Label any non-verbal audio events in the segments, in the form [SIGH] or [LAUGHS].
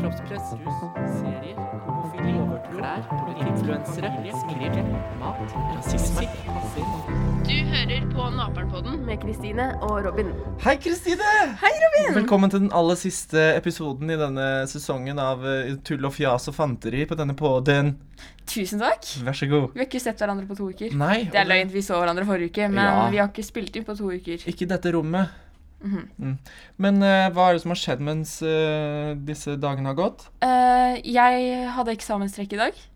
kroppspress, rus, serier, homofili, klær, influensere, smiler, mat, rasisme, Du hører på Naperen-podden med Kristine og Robin. Hei, Kristine! Hei, Robin! Velkommen til den aller siste episoden i denne sesongen av eh, Tull og fjas og fanteri på denne podden. Tusen takk. Vær så god. Vi har ikke sett hverandre på to uker. Nei, Det er løgn, vi så hverandre forrige uke, men Ja. vi har ikke spilt inn på to uker. ikke i dette rommet. Mhm. mm. Men uh, hva er det som har skjedd mens uh, disse dagene har gått? Uh, jeg hadde eksamenstrekk i dag.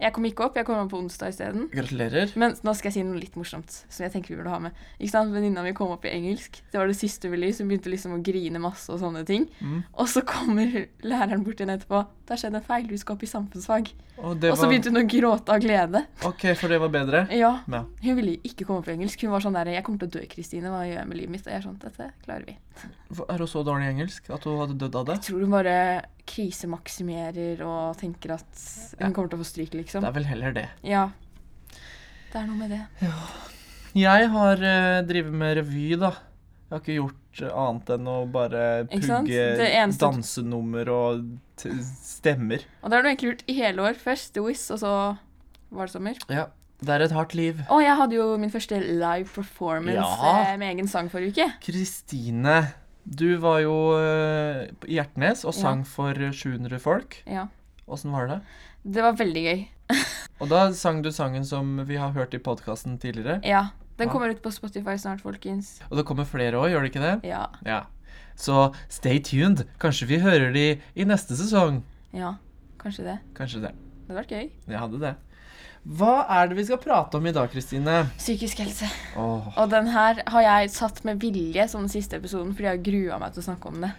Jeg kom ikke opp, jeg kom opp på onsdag isteden. Gratulerer. Men nå skal jeg si noe litt morsomt som jeg tenker vi burde ha med. Ikke sant, Venninna mi kom opp i engelsk. Det var det siste ville gi, hun begynte liksom å grine masse og sånne ting. Mm. Og så kommer læreren bort igjen etterpå. Det har skjedd en feil, du skal opp i samfunnsfag. Og det Og så var begynte hun å gråte av glede. OK, for det var bedre? Ja, Ja. Hun ville ikke komme på engelsk. Hun var sånn der 'Jeg kommer til å dø, Kristine. Hva gjør jeg med livet mitt?' Og jeg er sånn 'Dette klarer vi'. Er hun så dårlig i engelsk at hun hadde dødd av det? Jeg tror hun bare krisemaksimerer og tenker at hun Ja. kommer til å få stryk, liksom. Det er vel heller det. Ja. Det er noe med det. Ja. Jeg har uh, drevet med revy, da. Jeg har ikke gjort eh, annet enn å bare pugge dansenummer og stemmer. Og det har du egentlig gjort i hele år. Først The Wiz, og så var det sommer. Ja. Det er et hardt liv. Og jeg hadde jo min første live performance Ja. eh, med egen sang forrige uke. Kristine, du var jo eh, i Hjertnes og Ja. sang for 700 folk. Ja. Åssen var det? Det var veldig gøy. [LAUGHS] Og da sang du sangen som vi har hørt i podkasten tidligere. Ja. Den kommer ut på Spotify snart, folkens. Og det kommer flere òg, gjør det ikke det? Ja. Ja. Så stay tuned. Kanskje vi hører de i neste sesong. Ja. Kanskje det. Kanskje det. Det hadde vært gøy. Jeg hadde det. Hva er det vi skal prate om i dag, Kristine? Psykisk helse. Oh. Og den her har jeg satt med vilje som den siste episoden, fordi jeg har grua meg til å snakke om det.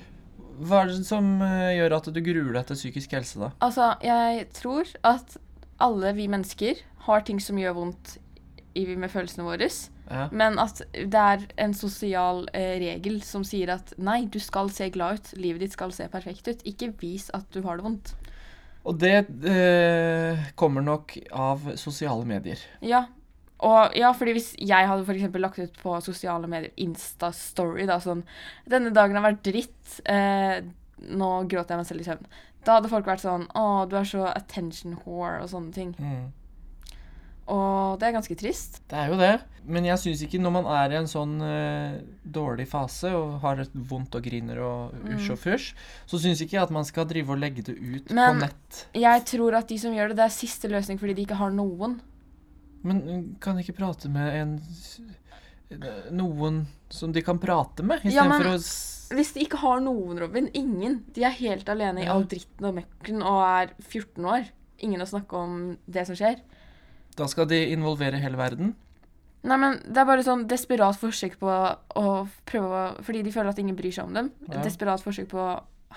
Hva er det som eh, gjør at du gruer deg til psykisk helse, da? Altså, jeg tror at alle vi mennesker har ting som gjør vondt i, med følelsene våre, Ja. men at det er en sosial eh, regel som sier at nei, du skal se glad ut, livet ditt skal se perfekt ut, ikke vis at du har det vondt. Og det eh, kommer nok av sosiale medier. Ja. Og ja, fordi hvis jeg hadde for lagt ut på sosiale medier Insta-story, da sånn Denne dagen har vært dritt. Eh, nå gråter jeg meg selv i søvn. Da hadde folk vært sånn Å, du er så attention whore, og sånne ting. Mm. Og det er ganske trist. Det er jo det. Men jeg syns ikke når man er i en sånn uh, dårlig fase og har et vondt og griner og Mm. usj og fysj, så syns ikke jeg at man skal drive og legge det ut Men- på nett. Men Jeg tror at de som gjør det, det er siste løsning fordi de ikke har noen. Men mm, kan de ikke prate med en Noen som de kan prate med, Ja, men- å Hvis de ikke har noen, Robin, ingen. De er helt alene i Ja. all dritten og møkken og er 14 år. Ingen å snakke om det som skjer. Da skal de involvere hele verden? Nei, men Det er bare sånn desperat forsøk på å prøve Fordi de føler at ingen bryr seg om dem. Ja. Desperat forsøk på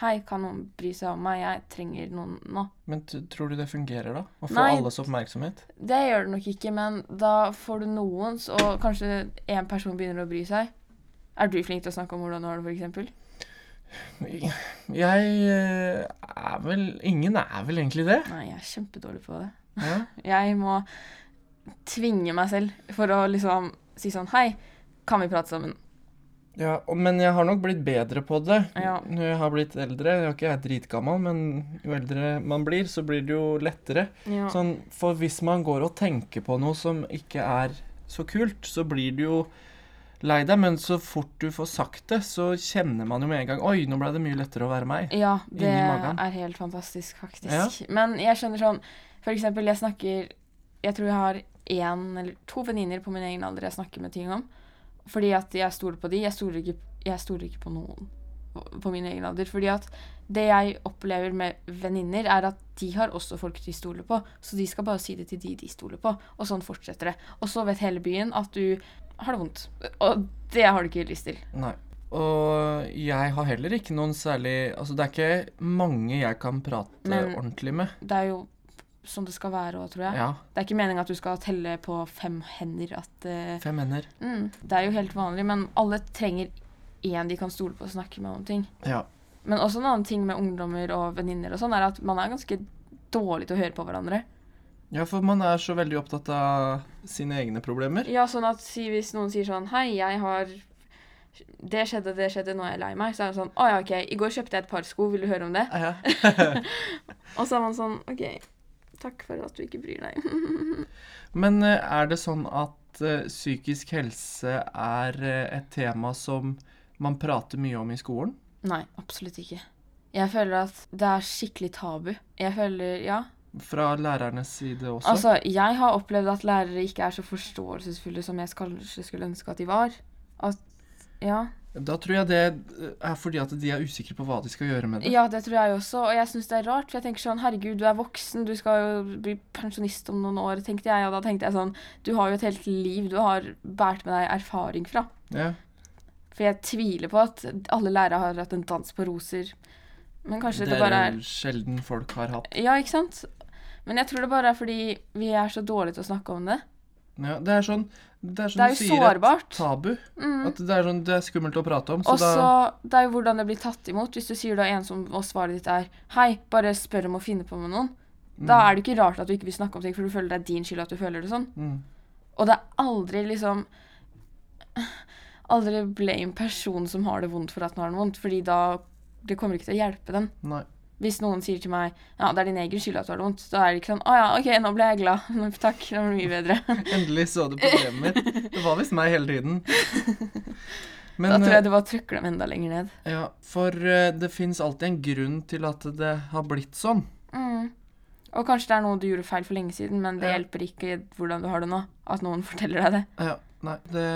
Hei, kan noen bry seg om meg? Jeg trenger noen nå. Men tror du det fungerer, da? Å få Nei. alles oppmerksomhet? Det gjør det nok ikke, men da får du noens, og kanskje én person begynner å bry seg. Er du flink til å snakke om hvordan du har det, f.eks.? Jeg eh, er vel Ingen er vel egentlig det? Nei, jeg er kjempedårlig på det. Ja. [LAUGHS] Jeg må tvinge meg selv for å liksom si sånn Hei, kan vi prate sammen? Ja, men jeg har nok blitt bedre på det Ja. når jeg har blitt eldre. Jeg er ikke jeg dritgammel, men jo eldre man blir, så blir det jo lettere. Ja. Sånn, for hvis man går og tenker på noe som ikke er så kult, så blir du jo lei deg, men så fort du får sagt det, så kjenner man jo med en gang Oi, nå ble det mye lettere å være meg. Ja, det er helt fantastisk, faktisk. Ja. Men jeg skjønner sånn For eksempel, jeg snakker Jeg tror jeg har én eller to venninner på min egen alder jeg snakker med ting om. Fordi at jeg stoler på de. Jeg stoler ikke, jeg stoler ikke på noen på min egen alder. Fordi at det jeg opplever med venninner, er at de har også folk de stoler på. Så de skal bare si det til de de stoler på. Og sånn fortsetter det. Og så vet hele byen at du har det vondt. Og det har du ikke lyst til. Nei. Og jeg har heller ikke noen særlig Altså, det er ikke mange jeg kan prate Men- ordentlig med. Det er jo sånn det skal være òg, tror jeg. Ja. Det er ikke meningen at du skal telle på fem hender at uh, Fem hender. mm, Det er jo helt vanlig, men alle trenger én de kan stole på og snakke med om ting. Ja. Men også en annen ting med ungdommer og venninner og sånn, er at man er ganske dårlig til å høre på hverandre. Ja, for man er så veldig opptatt av sine egne problemer. Ja, sånn at si hvis noen sier sånn Hei, jeg har Det skjedde, det skjedde, nå er jeg lei meg. Så er det sånn Å ja, OK, i går kjøpte jeg et par sko, vil du høre om det? Ja. [LAUGHS] [LAUGHS] Og så er man sånn OK, takk for at du ikke bryr deg. [LAUGHS] Men eh, er det sånn at eh, psykisk helse er eh, et tema som man prater mye om i skolen? Nei, absolutt ikke. Jeg føler at det er skikkelig tabu. Jeg føler Ja. Fra lærernes side også? Altså, jeg har opplevd at lærere ikke er så forståelsesfulle som jeg kanskje skulle ønske at de var. At Ja. Da tror jeg det er fordi at de er usikre på hva de skal gjøre med det. Ja, det tror jeg også, og jeg syns det er rart. For jeg tenker sånn, herregud, du er voksen, du skal jo bli pensjonist om noen år, tenkte jeg. Og da tenkte jeg sånn, du har jo et helt liv du har båret med deg erfaring fra. Ja. For jeg tviler på at alle lærere har hatt en dans på roser. Men kanskje det, det bare er er sjelden folk har hatt. Ja, ikke sant? Men jeg tror det bare er fordi vi er så dårlige til å snakke om det. Ja, det er sånn Det er, sånn Det er jo sier, sårbart. tabu. Mm. At det er sånn Det er skummelt å prate om. Så Og så da det er jo hvordan det blir tatt imot. Hvis du sier da en som, og svaret ditt er 'hei, bare spør om å finne på med noen', da er det ikke rart at du ikke vil snakke om ting, for du føler det er din skyld at du føler det sånn. mm. Og det er aldri liksom Aldri blame personen som har det vondt for at den har det vondt, fordi da Det kommer ikke til å hjelpe den. Nei. Hvis noen sier til meg 'ja, det er din egen skyld at du har det vondt', da er det ikke sånn 'å ja, OK, nå ble jeg glad'. [LAUGHS] Takk, det var mye bedre. [LAUGHS] Endelig så du problemet mitt. Det var visst meg hele tiden. [LAUGHS] Men da tror eh, jeg du bare trykker dem enda lenger ned. Ja, for eh, det fins alltid en grunn til at det har blitt sånn. Mm. Og kanskje det er noe du gjorde feil for lenge siden, men det Ja. hjelper ikke hvordan du har det nå. At noen forteller deg det. Ja, nei, det,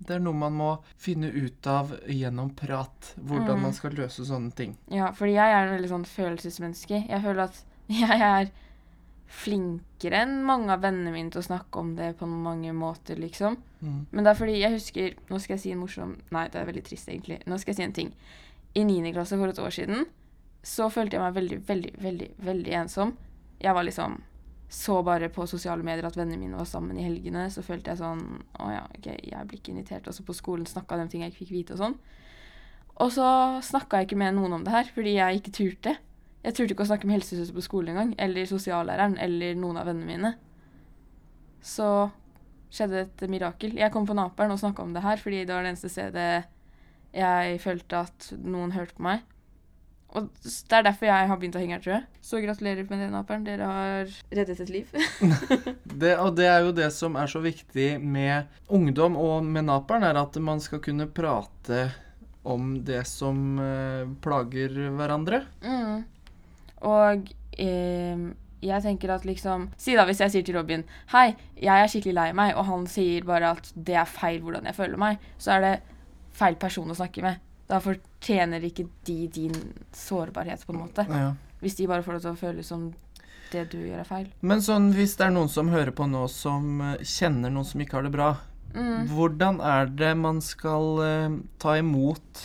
det er noe man må finne ut av gjennom prat. Hvordan Mm. man skal løse sånne ting. Ja, fordi jeg er en veldig sånn følelsesmenneske. Jeg føler at [LAUGHS] jeg er flinkere enn mange av vennene mine til å snakke om det på mange måter, liksom. Mm. Men det er fordi jeg husker Nå skal jeg si en morsom Nei, det er veldig trist, egentlig. Nå skal jeg si en ting. I 9. klasse for et år siden så følte jeg meg veldig, veldig, veldig, veldig ensom. Jeg var liksom Så bare på sosiale medier at vennene mine var sammen i helgene. Så følte jeg sånn Å ja, OK, jeg blir ikke invitert. Og så på skolen snakka de ting jeg ikke fikk vite og sånn. Og så snakka jeg ikke med noen om det her, fordi jeg ikke turte. Jeg turte ikke å snakke med helsesøster på skolen engang, eller sosiallæreren, eller noen av vennene mine. Så skjedde et mirakel. Jeg kom på Naperen og snakka om det her, fordi det var det eneste stedet jeg følte at noen hørte på meg. Og det er derfor jeg har begynt å henge her, tror jeg. Så gratulerer med det, Naperen. Dere har reddet et liv. [LAUGHS] Det, og det er jo det som er så viktig med ungdom og med Naperen, er at man skal kunne prate om det som eh, plager hverandre. Mm. Og eh, jeg tenker at liksom Si da hvis jeg sier til Robin Hei, jeg er skikkelig lei meg, og han sier bare at det er feil hvordan jeg føler meg, så er det feil person å snakke med. Da fortjener ikke de din sårbarhet, på en måte. Ja. Hvis de bare får det til å føles som det du gjør, er feil. Men sånn, hvis det er noen som hører på nå som eh, kjenner noen som ikke har det bra, Mm. hvordan er det man skal uh, ta imot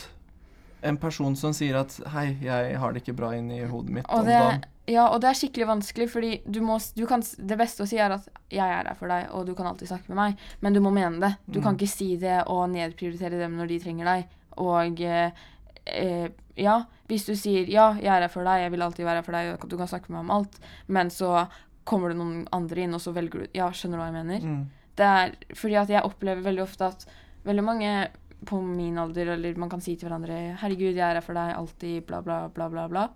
en person som sier at 'hei, jeg har det ikke bra inni hodet mitt Og om det, dagen'? ja, og det er skikkelig vanskelig, fordi du må, du kan, det beste å si er at 'jeg er der for deg, og du kan alltid snakke med meg', men du må mene det. Du kan Mm. ikke si det og nedprioritere dem når de trenger deg. Og eh, ja, hvis du sier 'ja, jeg er her for deg, jeg vil alltid være her for deg', du kan snakke med meg om alt, men så kommer det noen andre inn, og så velger du Ja, skjønner du hva jeg mener? Mm. Det er fordi at jeg opplever veldig ofte at veldig mange på min alder, eller man kan si til hverandre 'Herregud, jeg er her for deg alltid', bla, bla, bla, bla, bla.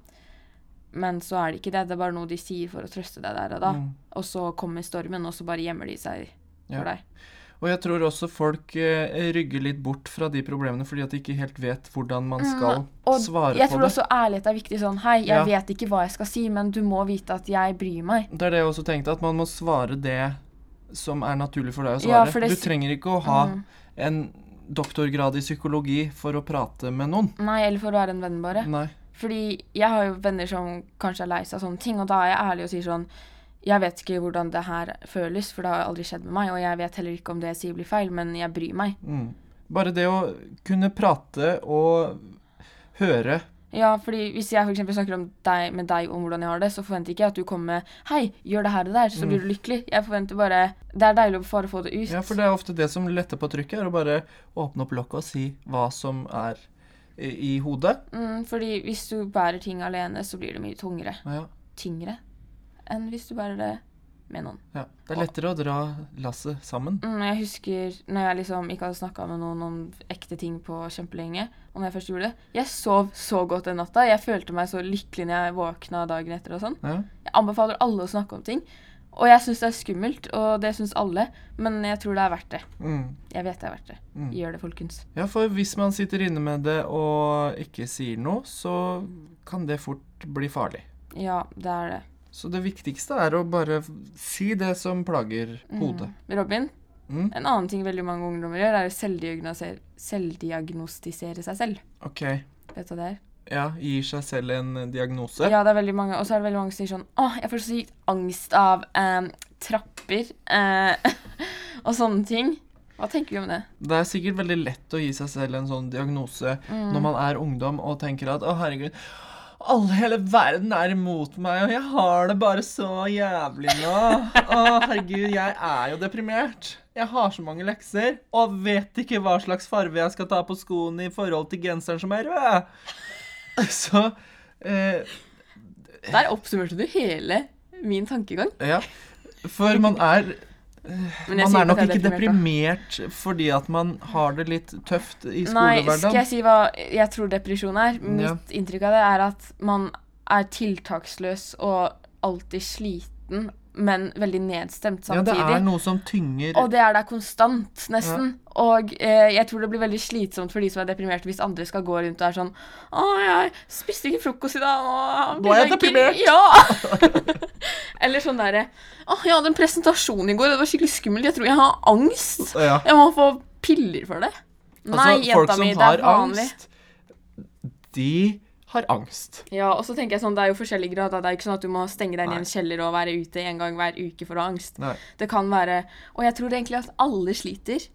Men så er det ikke det. Det er bare noe de sier for å trøste deg der og da. Mm. Og så kommer stormen, og så bare gjemmer de seg Ja. for deg. Og jeg tror også folk eh, rygger litt bort fra de problemene fordi at de ikke helt vet hvordan man skal Mm, svare Jeg tror også ærlighet er viktig. Sånn Hei, jeg Ja. vet ikke hva jeg skal si, men du må vite at jeg bryr meg. Det er det jeg også tenkte, at man må svare det som er naturlig for deg å Ja, svare. det du trenger ikke å ha Mm. en doktorgrad i psykologi for å prate med noen. Nei, eller for å være en venn, bare. Nei. Fordi jeg har jo venner som kanskje er lei seg av sånne ting, og da er jeg ærlig og sier sånn Jeg vet ikke hvordan det her føles, for det har aldri skjedd med meg, og jeg vet heller ikke om det jeg sier blir feil, men jeg bryr meg. Mm. Bare det å kunne prate og høre Ja, fordi hvis jeg eksempel snakker om deg, med deg om hvordan jeg har det, så forventer ikke jeg at du kommer med 'Hei, gjør det her og der', så Mm. blir du lykkelig. Jeg forventer bare Det er deilig å bare få det ut. Ja, for det er ofte det som letter på trykket, er å bare åpne opp lokket og si hva som er i, i hodet. Mm, fordi hvis du bærer ting alene, så blir det mye tungere. Ja. Tyngre enn hvis du bærer det med noen. Ja. Det er lettere å dra lasset sammen. Mm, jeg husker når jeg liksom ikke hadde snakka med noen om ekte ting på kjempelenge, og når jeg først gjorde det Jeg sov så godt den natta. Jeg følte meg så lykkelig når jeg våkna dagen etter og sånn. Ja. Jeg anbefaler alle å snakke om ting. Og jeg syns det er skummelt, og det syns alle, men jeg tror det er verdt det. Mm. Jeg vet det er verdt det. Mm. Gjør det, folkens. ja, for hvis man sitter inne med det og ikke sier noe, så kan det fort bli farlig. Ja, det er det. Så det viktigste er å bare si det som plager hodet. Mm. Robin, Mm. en annen ting veldig mange ungdommer gjør, er å selvdiagnostisere, selvdiagnostisere seg selv. OK. Vet du hva det er? Ja, gir seg selv en eh, diagnose. Ja, det er veldig mange, og så er det veldig mange som sier sånn Å, jeg får så sykt angst av eh, trapper eh, [LAUGHS] og sånne ting. Hva tenker vi om det? Det er sikkert veldig lett å gi seg selv en sånn diagnose Mm. når man er ungdom og tenker at å, herregud, alle hele verden er imot meg, og jeg har det bare så jævlig nå. Å, herregud, jeg er jo deprimert. Jeg har så mange lekser, og vet ikke hva slags farve jeg skal ta på skoene i forhold til genseren som er rød. Så eh, Der oppsummerte du hele min tankegang. Ja. For man er Man er nok ikke deprimert, deprimert fordi at man har det litt tøft i Nei, skal jeg si hva jeg tror depresjon er? Mitt Ja. inntrykk av det er at man er tiltaksløs og alltid sliten, men veldig nedstemt samtidig. Ja, det er noe som tynger Og det er der konstant, nesten. Og eh, jeg tror det blir veldig slitsomt for de som er deprimerte, hvis andre skal gå rundt og er sånn Å, jeg spiste ikke frokost i dag. Nå er jeg deprimert!» Ja! [LAUGHS] Eller sånn derre Å, jeg hadde en presentasjon i går, det var skikkelig skummelt. Jeg tror jeg har angst. Ja. Jeg må få piller for det. Altså, Nei, jenta mi, det har er vanlig. angst, de har angst. Ja, og så tenker jeg sånn, Det er jo forskjellig grad. Det er ikke sånn at du må stenge deg inn i en kjeller og være ute en gang hver uke for å ha angst. Nei. Det kan være Og jeg tror egentlig at alle sliter.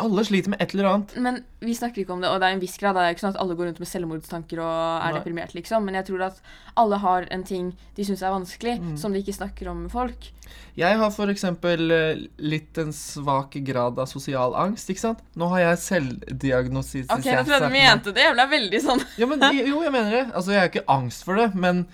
Alle sliter med et eller annet. Men vi snakker ikke om det, og det er en viss grad. Det er ikke sånn at alle går rundt med selvmordstanker og er Nei. deprimert, liksom. Men jeg tror at alle har en ting de syns er vanskelig, Mm. som de ikke snakker om med folk. Jeg har eksempel eh, litt en svak grad av sosial angst, ikke sant? Nå har jeg selvdiagnostisert Ok, jeg trodde du mente det. Jeg ble veldig sånn Ja, men jo, jeg mener det. Altså, jeg har ikke angst for det, men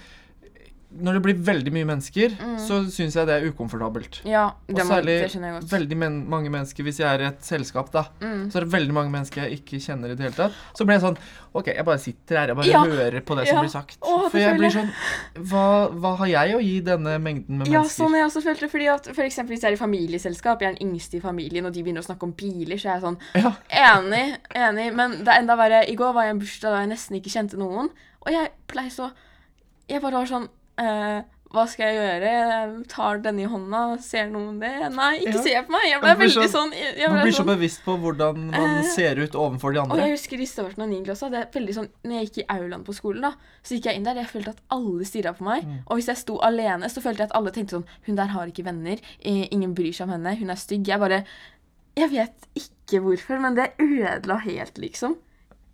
når det blir veldig mye mennesker, så syns jeg det er ukomfortabelt. Ja, Og det, må, særlig det jeg godt. veldig men mange mennesker Hvis jeg er i et selskap, da, Mm. så er det veldig mange mennesker jeg ikke kjenner i det hele tatt. Så blir jeg sånn OK, jeg bare sitter her, jeg bare Ja. hører på det Ja. som blir sagt. Å, For jeg blir sånn hva, hva har jeg å gi denne mengden med Ja, mennesker? sånn jeg også følte fordi at for eksempel hvis jeg er i familieselskap, jeg er den yngste i familien, og de begynner å snakke om biler, så er jeg sånn Ja. Enig, enig, men det er enda verre. I går var jeg i en bursdag da jeg nesten ikke kjente noen, og jeg pleier så Jeg bare var sånn eh, Hva skal jeg gjøre? Jeg tar denne i hånda, ser noen det? Nei, ikke Ja. se på meg! Jeg ble veldig så- sånn jeg, ble Man blir så sånn, bevisst på hvordan man Eh, ser ut overfor de andre. Og jeg husker i starten av 9. klasse, det er veldig sånn, når jeg gikk i aulaen på skolen, da, så gikk jeg inn der, jeg følte at alle stirra på meg. Mm. Og hvis jeg sto alene, så følte jeg at alle tenkte sånn Hun der har ikke venner. eh, Ingen bryr seg om henne. Hun er stygg. Jeg bare Jeg vet ikke hvorfor, men det ødela helt, liksom.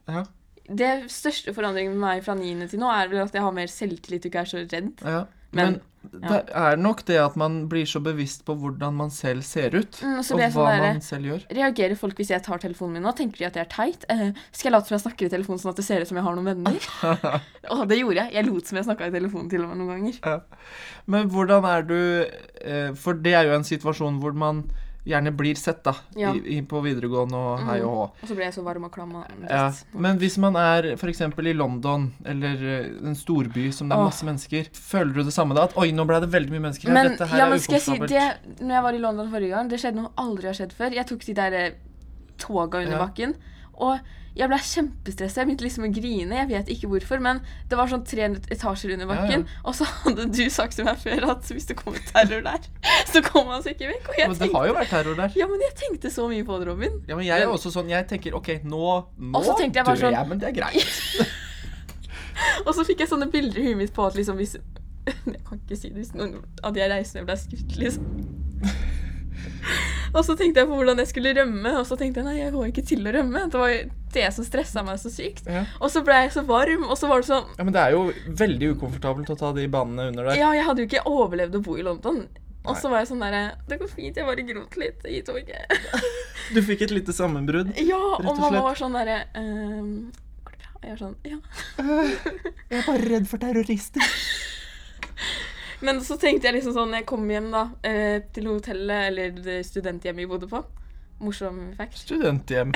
Ja, Det største forandringen med meg fra 9. til nå er vel at jeg har mer selvtillit og ikke er så redd. ja. Men, Men- det er nok det at man blir så bevisst på hvordan man selv ser ut, Mm, og og hva sånn derre man selv gjør. Reagerer folk hvis jeg tar telefonen min nå? Tenker de at jeg er teit? Eh, skal jeg late som jeg snakker i telefonen sånn at det ser ut som jeg har noen venner? [LAUGHS] Å, det gjorde jeg. Jeg lot som jeg snakka i telefonen til og med noen ganger. Men hvordan er du eh, For det er jo en situasjon hvor man gjerne blir sett, da, Ja. i, i, på videregående og hei og hå. Og så ble jeg så varm og klam. Ja, men hvis man er f.eks. i London eller eh, en storby som det er Åh. masse mennesker, føler du det samme da? At oi, nå ble det veldig mye mennesker her, Men dette her ja, er jeg si det, Når jeg var i London forrige gang, det skjedde noe aldri har skjedd før. Jeg tok de der eh, toga under Ja. Bakken, og jeg ble kjempestressa. Jeg begynte liksom å grine. Jeg vet ikke hvorfor, men det var sånn tre etasjer under Ja, ja. bakken. Og så hadde du sagt til meg før at hvis det kommer terror der, så kommer han seg ikke vekk. Og jeg Men det tenkte, har jo vært terror der. ja, men jeg tenkte så mye på det, Robin. Ja, men jeg er også sånn Jeg tenker OK, nå, nå så jeg dør sånn- jeg, men det er greit. [LAUGHS] Og så fikk jeg sånne bilder i huet mitt på at liksom hvis [LAUGHS] Jeg kan ikke si det hvis noen jeg reiste og ble skutt, liksom. Og så tenkte jeg på hvordan jeg skulle rømme, og så tenkte jeg nei, jeg går ikke til å rømme. Det var det som stressa meg så sykt. Ja. Og så ble jeg så varm, og så var det sånn ja, Men det er jo veldig ukomfortabelt å ta de banene under der. Ja, jeg hadde jo ikke overlevd å bo i London. Og så var jeg sånn derre Det går fint, jeg bare gråt litt i toget. [LAUGHS] Du fikk et lite sammenbrudd. Ja, og og mamma var sånn derre ehm, Går det bra? Og jeg var sånn Ja. [LAUGHS] Jeg er bare redd for terrorister. [LAUGHS] Men så tenkte jeg liksom sånn jeg kom hjem da, eh, til hotellet eller studenthjemmet vi bodde på Morsom fact. Studenthjem.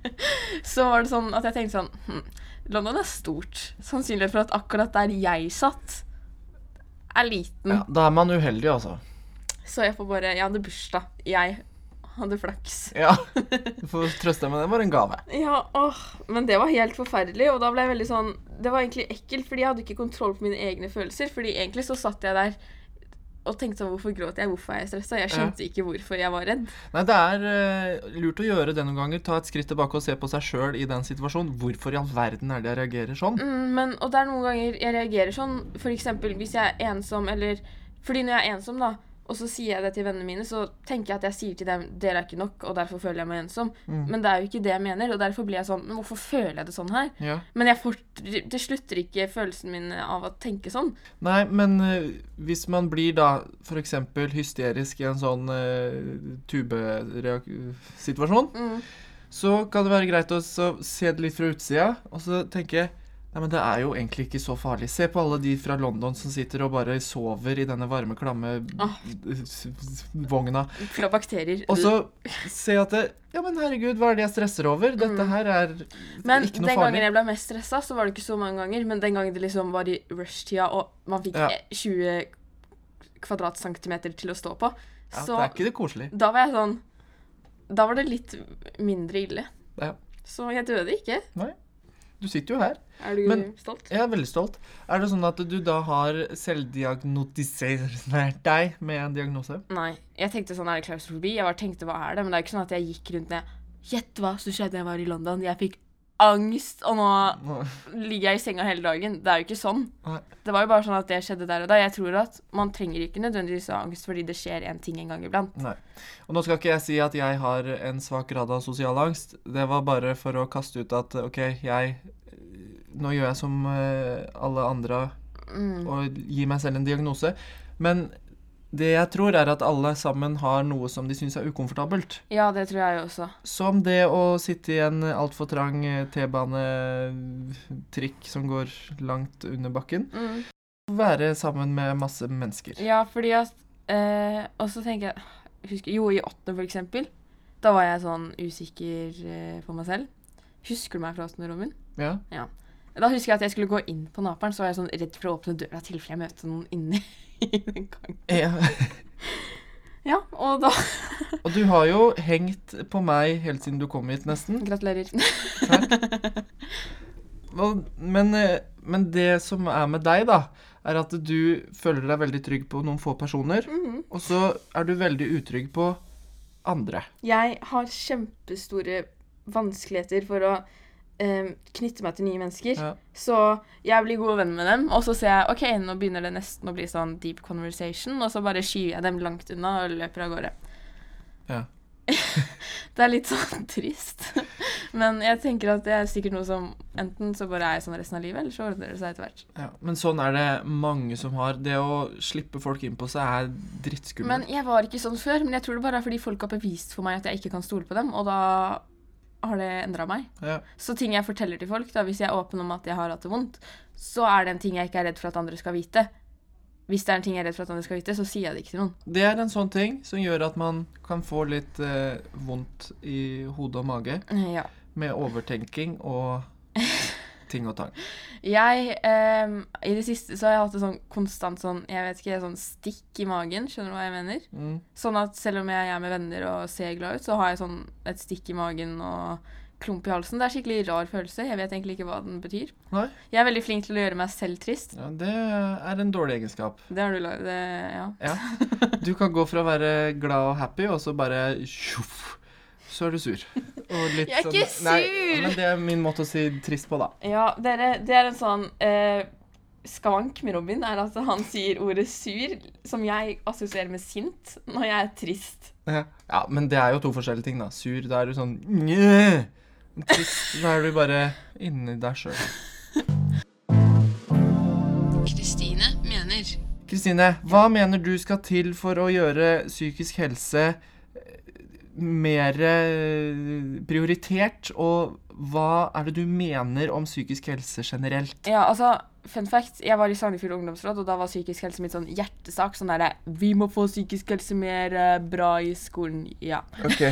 [LAUGHS] Så var det sånn at jeg tenkte sånn hm, London er stort. Sannsynligheten for at akkurat der jeg satt, er liten. Ja, da er man uheldig, altså. Så jeg får bare Jeg hadde bursdag. Jeg hadde flaks. [LAUGHS] Ja. Du får trøste deg med det. Det var en gave. Ja, åh, men det var helt forferdelig, og da ble jeg veldig sånn Det var egentlig ekkelt, fordi jeg hadde ikke kontroll på mine egne følelser. Fordi egentlig så satt jeg der og tenkte sånn Hvorfor gråt jeg? Hvorfor er jeg stressa? Jeg skjønte ikke hvorfor jeg var redd. Nei, det er uh, lurt å gjøre det noen ganger. Ta et skritt tilbake og se på seg sjøl i den situasjonen. Hvorfor i all verden er det jeg reagerer sånn? Mm, men, og det er noen ganger jeg reagerer sånn, eksempel hvis jeg er ensom, eller Fordi når jeg er ensom, da, og så sier jeg det til vennene mine, så tenker jeg at jeg sier til dem dere er ikke nok, og derfor føler jeg meg ensom. Mm. Men det er jo ikke det jeg mener, og derfor blir jeg sånn Men hvorfor føler jeg det sånn her? Ja. Men jeg får, det slutter ikke følelsen min av å tenke sånn. Nei, men uh, hvis man blir da f.eks. hysterisk i en sånn uh, tubesituasjon, Mm. så kan det være greit å så se det litt fra utsida, og så tenke Nei, men det er jo egentlig ikke så farlig. Se på alle de fra London som sitter og bare sover i denne varme, klamme Ah. vogna. Fra bakterier. Og så se at det Ja, men herregud, hva er det jeg stresser over? Dette Mm. her er Men ikke den gangen jeg ble mest stressa, så var det ikke så mange ganger. Men den gangen det liksom var i rushtida, og man fikk Ja. eh, 20 kvadratcentimeter til å stå på, Ja, så det er ikke det koselig. da var jeg sånn Da var det litt mindre ille. Ja. Så jeg døde ikke. Du sitter jo her. Er du Men- stolt? Jeg er veldig stolt. Er det sånn at du da har selvdiagnotisert deg med en diagnose? Nei. Jeg tenkte sånn, er det klaustrofobi? Jeg bare tenkte, hva er det? Men det er ikke sånn at jeg gikk rundt med Gjett hva som skjedde da jeg var i London. Jeg fikk angst, og nå ligger jeg i senga hele dagen. Det er jo ikke sånn. Det var jo bare sånn at det skjedde der og da. Jeg tror at man trenger ikke nødvendigvis ha angst fordi det skjer en ting en gang iblant. Nei. Og nå skal ikke jeg si at jeg har en svak grad av sosial angst. Det var bare for å kaste ut at OK, jeg Nå gjør jeg som eh, alle andre Mm. og gir meg selv en diagnose. Men det jeg tror, er at alle sammen har noe som de syns er ukomfortabelt. Ja, det tror jeg også. Som det å sitte i en altfor trang eh, T-banetrikk som går langt under bakken. Mm. Være sammen med masse mennesker. Ja, fordi at eh, Og så tenker jeg husker, Jo, i åttende, for eksempel. Da var jeg sånn usikker eh, på meg selv. Husker du meg fra åttende, Ja. Ja. Da husker jeg at jeg skulle gå inn på Naperen, så var jeg sånn redd for å åpne døra i tilfelle jeg møtte noen inni [LAUGHS] i den gangen. ja. [LAUGHS] Ja, og da Og du har jo hengt på meg helt siden du kom hit, nesten. Gratulerer. Takk. men, eh, men det som er med deg, da, er at du føler deg veldig trygg på noen få personer, Mhm. og så er du veldig utrygg på andre. Jeg har kjempestore vanskeligheter for å knytte meg til nye mennesker. Ja. Så jeg blir god venn med dem, og så ser jeg ok, nå begynner det nesten å bli sånn deep conversation, og så bare skyver jeg dem langt unna og løper av gårde. Ja. [LAUGHS] det er litt sånn [LAUGHS] trist. Men jeg tenker at det er sikkert noe som enten så bare er jeg sånn resten av livet, eller så ordner det seg etter hvert. Ja, men sånn er det mange som har. Det å slippe folk inn på seg er Men jeg var ikke sånn før, men jeg tror det bare er fordi folk har bevist for meg at jeg ikke kan stole på dem, og da har det endra meg. Ja. Så ting jeg forteller til folk, da, hvis jeg er åpen om at jeg har hatt det vondt, så er det en ting jeg ikke er redd for at andre skal vite. Hvis det er en ting jeg er redd for at andre skal vite, så sier jeg det ikke til noen. Det er en sånn ting som gjør at man kan få litt eh, vondt i hode og mage Ja. med overtenking og ting og tang. Jeg um, I det siste så har jeg hatt et sånn konstant sånn Jeg vet ikke, sånn stikk i magen. Skjønner du hva jeg mener? Mm. Sånn at selv om jeg er med venner og ser glad ut, så har jeg sånn et stikk i magen og klump i halsen. Det er skikkelig rar følelse. Jeg vet egentlig ikke hva den betyr. Nei. Jeg er veldig flink til å gjøre meg selv trist. Ja, det er en dårlig egenskap. Det har du lagd Ja. Ja. [LAUGHS] Du kan gå fra å være glad og happy, og så bare tjoff, så er du sur. [LAUGHS] Og litt Jeg er ikke sånn- Nei, sur! men det er min måte å si trist på, da. Ja, dere, det er en sånn eh, skavank med Robin, er at han sier ordet sur, som jeg assosierer med sint, når jeg er trist. Ja. ja, men det er jo to forskjellige ting, da. Sur, da er du sånn! Trist, da er du bare inni deg sjøl. Kristine mener Kristine, hva mener du skal til for å gjøre psykisk helse eh, mer eh, prioritert og hva er det du mener om psykisk helse generelt? Ja, altså, fun fact, jeg var i Sandefjord ungdomsråd, og da var psykisk helse mitt sånn hjertesak. Sånn derre Vi må få psykisk helse mer eh, bra i skolen. Ja. Ok.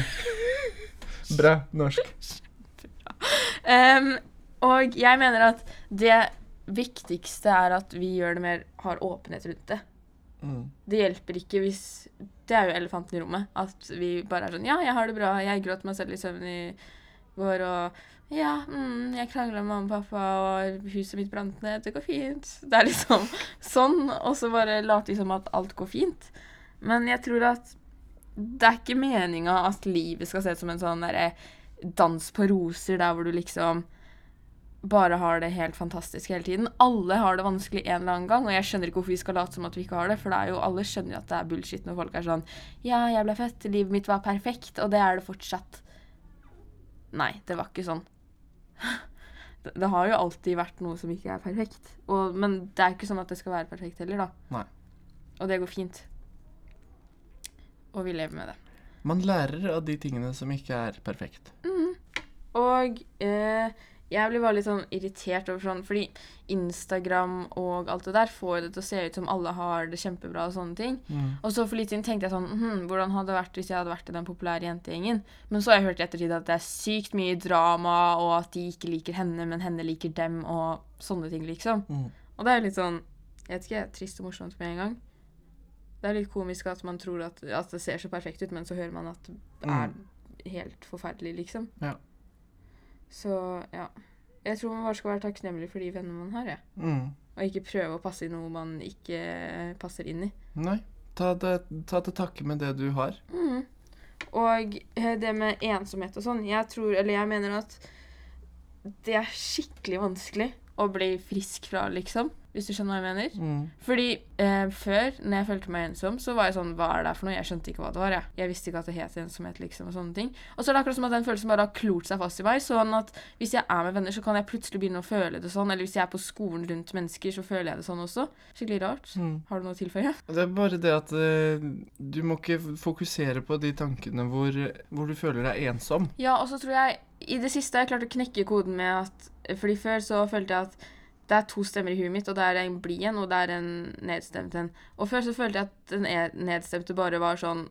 Bra norsk. [LAUGHS] um, og jeg mener at det viktigste er at vi gjør det mer Har åpenhet rundt det. Mm. Det hjelper ikke hvis Det er jo elefanten i rommet. At vi bare er sånn Ja, jeg har det bra. Jeg gråt meg selv i søvn i går, og ja, mm, jeg krangla med mamma og pappa, og huset mitt brant ned. Det går fint. Det er liksom sånn. Og så bare late som at alt går fint. Men jeg tror at det er ikke meninga at livet skal se ut som en sånn derre dans på roser der hvor du liksom bare har det helt fantastisk hele tiden. Alle har det vanskelig en eller annen gang, og jeg skjønner ikke hvorfor vi skal late som at vi ikke har det, for det er jo, alle skjønner at det er bullshit når folk er sånn Ja, jeg ble født, livet mitt var perfekt, og det er det fortsatt. Nei, det var ikke sånn. [LAUGHS] Det, det har jo alltid vært noe som ikke er perfekt, og, men det er ikke sånn at det skal være perfekt heller, da. Nei. Og det går fint. Og vi lever med det. Man lærer av de tingene som ikke er perfekt. Og eh, jeg blir bare litt sånn irritert over sånn, fordi Instagram og alt det der får det til å se ut som alle har det kjempebra og sånne ting. Mm. Og så for litt siden tenkte jeg sånn hm, Hvordan hadde det vært hvis jeg hadde vært i den populære jentegjengen? Men så har jeg hørt i ettertid at det er sykt mye drama, og at de ikke liker henne, men henne liker dem, og sånne ting, liksom. Mm. Og det er litt sånn Jeg vet ikke, trist og morsomt med en gang. Det er litt komisk at man tror at, at det ser så perfekt ut, men så hører man at det er helt forferdelig, liksom. Ja. Så ja. Jeg tror man bare skal være takknemlig for de vennene man har, Ja. Mm. Og ikke prøve å passe i noe man ikke passer inn i. Nei. Ta, det, ta til takke med det du har. Mm. Og eh, det med ensomhet og sånn, jeg tror, eller jeg mener at det er skikkelig vanskelig å bli frisk fra, liksom. Hvis du skjønner hva jeg mener? Mm. Fordi eh, før, når jeg følte meg ensom, så var jeg sånn Hva er det for noe? Jeg skjønte ikke hva det var. Jeg, jeg visste ikke at det het ensomhet, liksom, og sånne ting. Og så er det akkurat som at den følelsen bare har klort seg fast i meg. Sånn at hvis jeg er med venner, så kan jeg plutselig begynne å føle det sånn. Eller hvis jeg er på skolen rundt mennesker, så føler jeg det sånn også. Skikkelig rart. Mm. Har du noe å tilføye? Det er bare det at uh, du må ikke fokusere på de tankene hvor, hvor du føler deg ensom. Ja, og så tror jeg i det siste har jeg klart å knekke koden med at Fordi før så følte jeg at det er to stemmer i huet mitt, og det er en blid en, og det er en nedstemt en. Og før så følte jeg at den e- nedstemte bare var sånn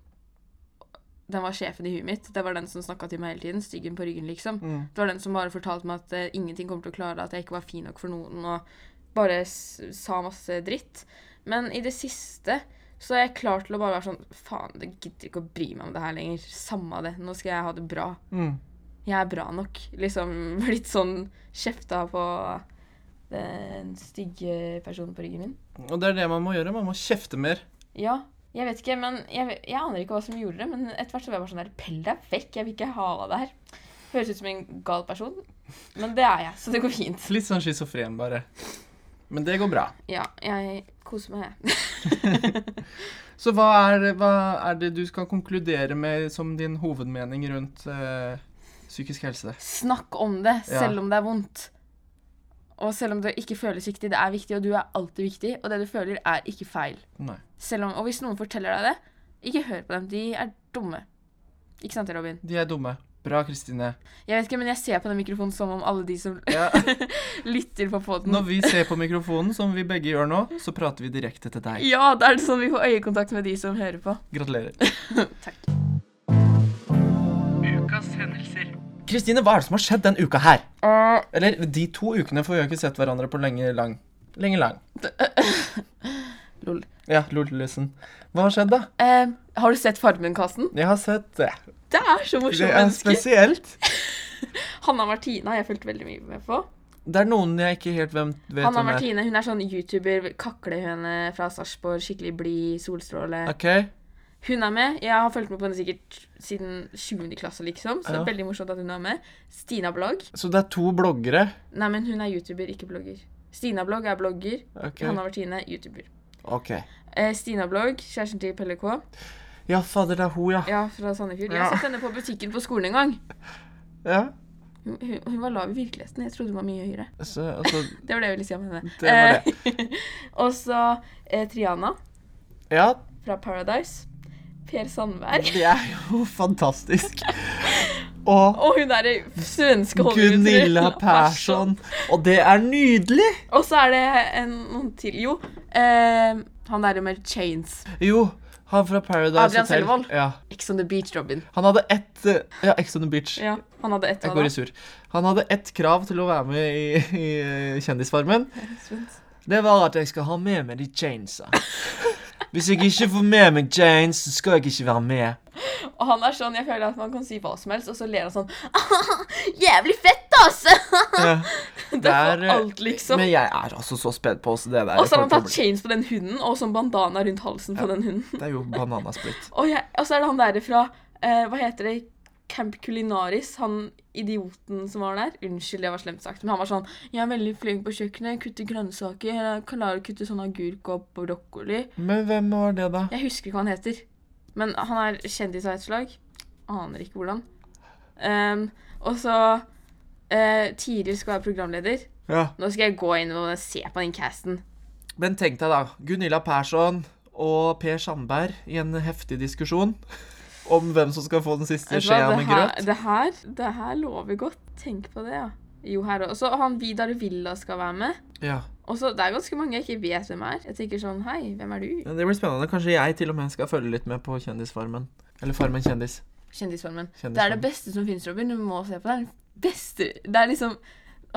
Den var sjefen i huet mitt. Det var den som snakka til meg hele tiden. Styggen på ryggen, liksom. Mm. Det var den som bare fortalte meg at uh, ingenting kommer til å klare det, at jeg ikke var fin nok for noen, og bare sa masse dritt. Men i det siste så er jeg klar til å bare være sånn Faen, jeg gidder ikke å bry meg om det her lenger. Samme det. Nå skal jeg ha det bra Mm. jeg er bra nok. Liksom [LAUGHS] blitt sånn kjefta på den stygge personen på ryggen min. Og det er det man må gjøre. Man må kjefte mer. Ja, jeg vet ikke, men jeg, jeg aner ikke hva som gjorde det. Men etter hvert så var jeg bare sånn der Pell deg vekk, jeg vil ikke ha det her. Høres ut som en gal person, men det er jeg, så det går fint. Litt sånn schizofren, bare. Men det går bra. Ja, jeg koser meg, jeg. [LAUGHS] Så hva er, hva er det du skal konkludere med som din hovedmening rundt eh, psykisk helse? Snakk om det, Ja. selv om det er vondt. Og selv om det ikke føles viktig. Det er viktig, og du er alltid viktig. Og det du føler, er ikke feil. Nei. Selv om, og hvis noen forteller deg det, ikke hør på dem. De er dumme. Ikke sant, Robin? De er dumme. Bra, Kristine. Jeg vet ikke, men jeg ser på den mikrofonen som om alle de som Ja. [LAUGHS] lytter på poden Når vi ser på mikrofonen, som vi begge gjør nå, så prater vi direkte til deg. Ja, da er det sånn vi får øyekontakt med de som hører på. Gratulerer. [LAUGHS] Takk. Ukas hendelser. Kristine, hva er det som har skjedd den uka her? Uh, Eller de to ukene, for vi har ikke sett hverandre på lenge lang. Lenge lang. [LAUGHS] lol. Ja, lol-listen. Hva har skjedd, da? Uh, har du sett Farmen-kassen? Jeg har sett det. Det er så Det morsomt er menneske. spesielt. [LAUGHS] Hanna Martina har jeg fulgt veldig mye med på. Det er noen jeg ikke helt hvem vet Hanna er. Martine hun er sånn YouTuber, kaklehøne fra Sarpsborg, skikkelig blid, solstråle. OK. Hun er med. Jeg har fulgt med på henne sikkert siden 7. klasse, liksom. Så det er veldig morsomt at hun er med. Stina Blogg. Så det er to bloggere? Nei, men hun er YouTuber, ikke blogger. Stina Blogg er blogger. Okay. Hanna Martine, YouTuber. ok. Eh, Stina Blogg, kjæresten til Pelle K. Ja, fader, det er hun, ja. Ja, fra Sandefjord. Jeg har sett henne på butikken på skolen en gang. Ja. Hun, hun, hun var lav i virkeligheten. Jeg trodde hun var mye høyere. Så, altså [LAUGHS] Det var det jeg ville si om henne. Det var det. Eh, [LAUGHS] og så eh, Triana Ja, fra Paradise. Per Sandberg. det er jo fantastisk. og Og hun derre svenske Gunilla Persson. Og det er nydelig! Og så er det en, noen til. Jo, eh, han derre med chains. Jo, han fra Paradise Adrian Hotel. Selvold. Ja. X on the beach, Robin. Han hadde ett eh, Ja, Ex on the Beach. Ja, han hadde ett Jeg går i sur. Han hadde ett krav til å være med i, i eh, Kjendisfarmen. Det var at jeg skal ha med meg de chainsa. [LAUGHS] Hvis jeg ikke får med meg Jane, så skal jeg ikke være med. Og han er sånn, jeg føler at man kan si hva som helst, og så ler han sånn [LAUGHS] Jævlig fett, altså! Ja. [LAUGHS] Det er for alt, liksom. Men jeg er altså så spent på også det der. Og så har han tatt chains på den hunden, og sånn bandana rundt halsen på den hunden. Det er jo bananasplitt. [LAUGHS] Og, jeg, og så er det han derre fra uh, Hva heter det? Camp Culinaris. Han idioten som var der. Unnskyld, det var slemt sagt. Men han var sånn Jeg er veldig flink på kjøkkenet. Kutter grønnsaker. Jeg klarer å kutte sånn agurk og brokkoli. Men hvem var det, da? Jeg husker ikke hva han heter. Men han er kjendis av et slag. Aner ikke hvordan. Um, og så uh, Tiril skal være programleder. Ja. Nå skal jeg gå inn og se på den casten. Men tenk deg da, Gunilla Persson og Per Sandberg i en heftig diskusjon om hvem som skal få den siste skjea med grøt. det, her, det her lover godt. Tenk på det, ja. Jo, her òg. Så han Vidar Villa skal være med. Ja. Og så Det er ganske mange jeg ikke vet hvem er. Jeg tenker sånn Hei, hvem er du? Ja, Det blir spennende. Kanskje jeg til og med skal følge litt med på Kjendisfarmen. Eller Farmen kjendis. Kjendisfarmen. Det er det beste som finnes, Robin. Du må se på det. Det er beste Det er liksom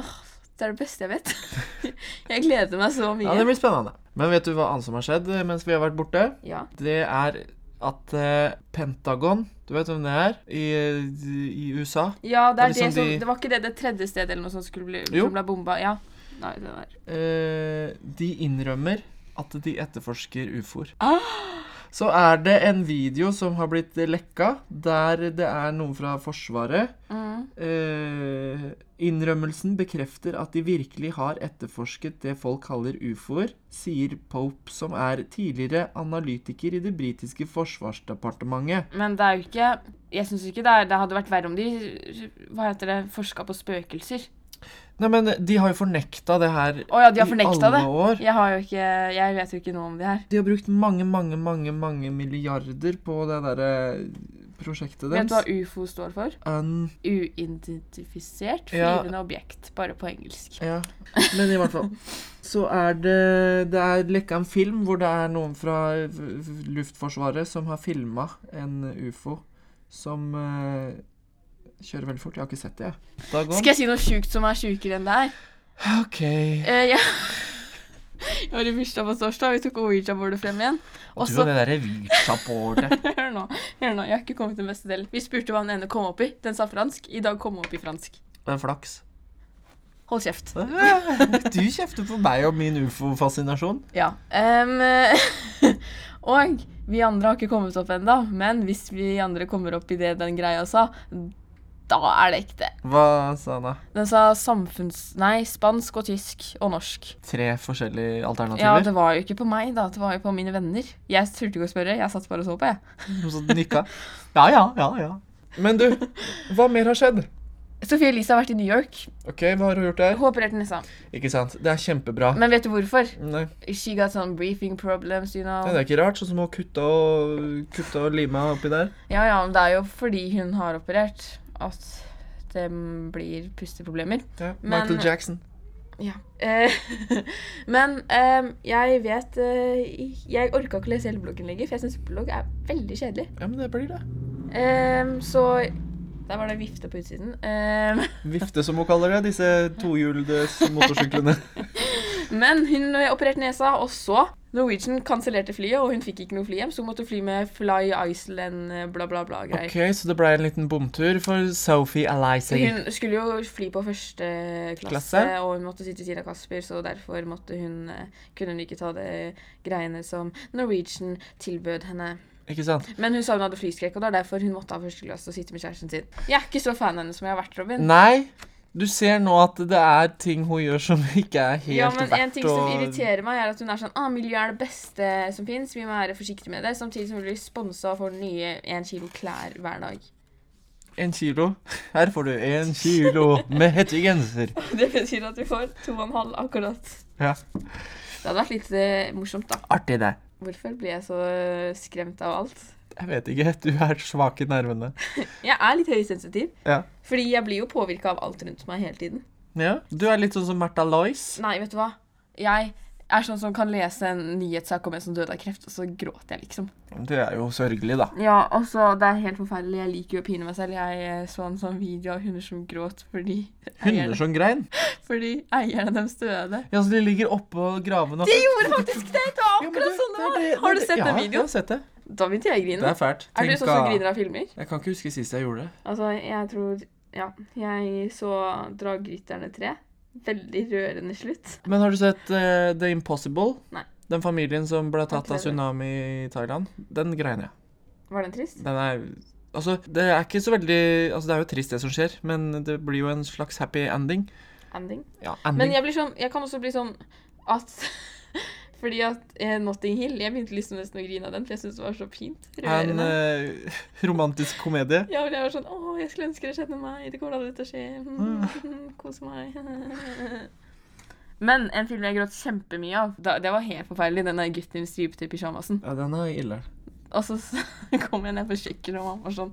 åh, Det er det beste jeg vet. [LAUGHS] jeg gleder meg så mye. Ja, det blir spennende. Men vet du hva annet som har skjedd mens vi har vært borte? Ja. Det er at eh, Pentagon Du vet hvem det er? I, i USA? Ja, det, er Det er det, liksom som de- Det var ikke det det tredje stedet eller noe som skulle bli, som ble bomba? Ja. Nei, det der. Eh, de innrømmer at de etterforsker ufoer. Ah! Så er det en video som har blitt lekka, der det er noen fra Forsvaret. Mm. Eh, innrømmelsen bekrefter at de virkelig har etterforsket det folk kaller ufoer, sier Pope, som er tidligere analytiker i det britiske forsvarsdepartementet. Men det er jo ikke Jeg syns ikke det, er, det hadde vært verre om de Hva heter det Forska på spøkelser. Nei, men de har jo fornekta det her oh, ja, de har i alle det. år. Jeg har jo ikke Jeg vet jo ikke noe om det her. De har brukt mange, mange, mange mange milliarder på det derre prosjektet deres. Vet du hva ufo står for? Um, Uidentifisert Ja. objekt. Bare på engelsk. ja, men i hvert fall. Så er det Det er lekka en film hvor det er noen fra Luftforsvaret som har filma en ufo som eh, kjører veldig fort. Jeg har ikke sett det, jeg. Skal jeg si noe sjukt som er sjukere enn det her? OK. Eh, jeg jeg var i bursdag på torsdag, vi tok Ouija-bordet frem igjen. Og Og du og det derre Ouija-bordet. [LAUGHS] Hør nå, hør nå, jeg har ikke kommet til den beste delen. Vi spurte hva den ene kom opp i. Den sa fransk. I dag kom den opp i fransk. Det er flaks. Hold kjeft. [LAUGHS] Du kjefter på meg og min ufo-fascinasjon. Ja. Um, [LAUGHS] og vi andre har ikke kommet opp ennå, men hvis vi andre kommer opp i det den greia sa, da er det ekte. Hva sa han da? Den sa samfunns... Nei, spansk og tysk og norsk. Tre forskjellige alternativer? Ja, det var jo ikke på meg, da. Det var jo på mine venner. Jeg turte ikke å spørre. Jeg satt bare og så på, jeg. Og så nikka. Ja, ja, ja, ja. Men du, hva mer har skjedd? Sophie Elise har vært i New York. Ok, hva har hun gjort der? Hun opererte nesa. Ikke sant, det er kjempebra. Men vet du hvorfor? Nei, She got some breathing problems, you know. det er ikke rart, sånn som å kutte og, kutte og lime oppi der. Ja, ja, men det er jo fordi hun har operert at det blir pusteproblemer. Ja, Men- Michael Jackson. Ja. Eh, [LAUGHS] men eh, jeg vet eh, Jeg orka ikke å lese hele bloggen lenger, for jeg syns blogg er veldig kjedelig. Ja, men det blir det. Eh, så Der var det vifte på utsiden. Eh, [LAUGHS] Vifte, som hun kaller det, disse tohjulede motorsyklene. [LAUGHS] men hun opererte nesa, og så Norwegian kansellerte flyet, og hun fikk ikke noe fly hjem, så hun måtte fly med Fly Iceland, eh, bla, bla, bla greier. Ok, så det ble en liten bomtur for Sophie Alice. Hun skulle jo fly på første klasse, Klasse. og hun måtte sitte ved siden av Kasper, så derfor hun, eh, kunne hun ikke ta det greiene som Norwegian tilbød henne. Ikke sant? Men hun sa hun hadde flyskrekk, og det er derfor hun måtte ha første klasse og sitte med kjæresten sin. Jeg er ikke så fan av henne som jeg har vært, Robin. Nei, du ser nå at det er ting hun gjør som [LAUGHS] ikke er helt verdt å Ja, men en ting som irriterer meg, er at hun er sånn ah, 'Miljø er det beste som fins, vi må være forsiktige med det', samtidig som hun blir sponsa og får nye én kilo klær hver dag. Én kilo. Her får du én kilo med hettegenser. [LAUGHS] Det betyr at vi får to og en halv akkurat. Ja. Det hadde vært litt eh, morsomt, da. Artig, det. Hvorfor blir jeg så skremt av alt? Jeg vet ikke. [LAUGHS] Du er svak i nervene. [LAUGHS] Jeg er litt høysensitiv. Ja. Fordi jeg blir jo påvirka av alt rundt meg hele tiden. ja. Du er litt sånn som Märtha Lois. Nei, vet du hva? Jeg er sånn som kan lese en nyhetssak om en som døde av kreft, og så gråter jeg, liksom. Det er jo sørgelig, da. Ja, og så Det er helt forferdelig. Jeg liker jo å pine meg selv. Jeg så en sånn video av hunder som gråt fordi Hunder som grein. [LAUGHS] fordi eierne deres døde. Ja, så de ligger oppå gravene og De gjorde faktisk det! Det var Ja, akkurat sånn det var. Har du sett ja, den jeg har sett det. Da begynte jeg å grine. Det er fælt. Er du sånn som griner av filmer? Jeg kan ikke huske sist jeg gjorde det. Altså, jeg tror Ja. Jeg så Dragrytterne 3. Veldig rørende slutt. Men har du sett uh, The Impossible? Nei. Den familien som ble tatt av tsunami i Thailand? Den greiner jeg. Var den trist? Den er Altså, det er ikke så veldig Altså, det er jo trist, det som skjer, men det blir jo en slags happy ending. Ending. Ja, Men ending. jeg blir sånn Jeg kan også bli sånn at [LAUGHS] Fordi at eh, Notting Hill Jeg begynte liksom nesten å grine av den, for jeg syntes det var så fint. En eh, romantisk komedie. Ja, men jeg var sånn Å, jeg skulle ønske det skjedde med meg. Det kommer aldri til å skje. [LAUGHS] Kose meg. [LAUGHS] Men en film jeg gråt kjempemye av, da, det var helt forferdelig, den der gutten i stripete pyjamasen. Ja, den er ille. Og så så [LAUGHS] kom jeg ned på kjøkkenet, og mamma var sånn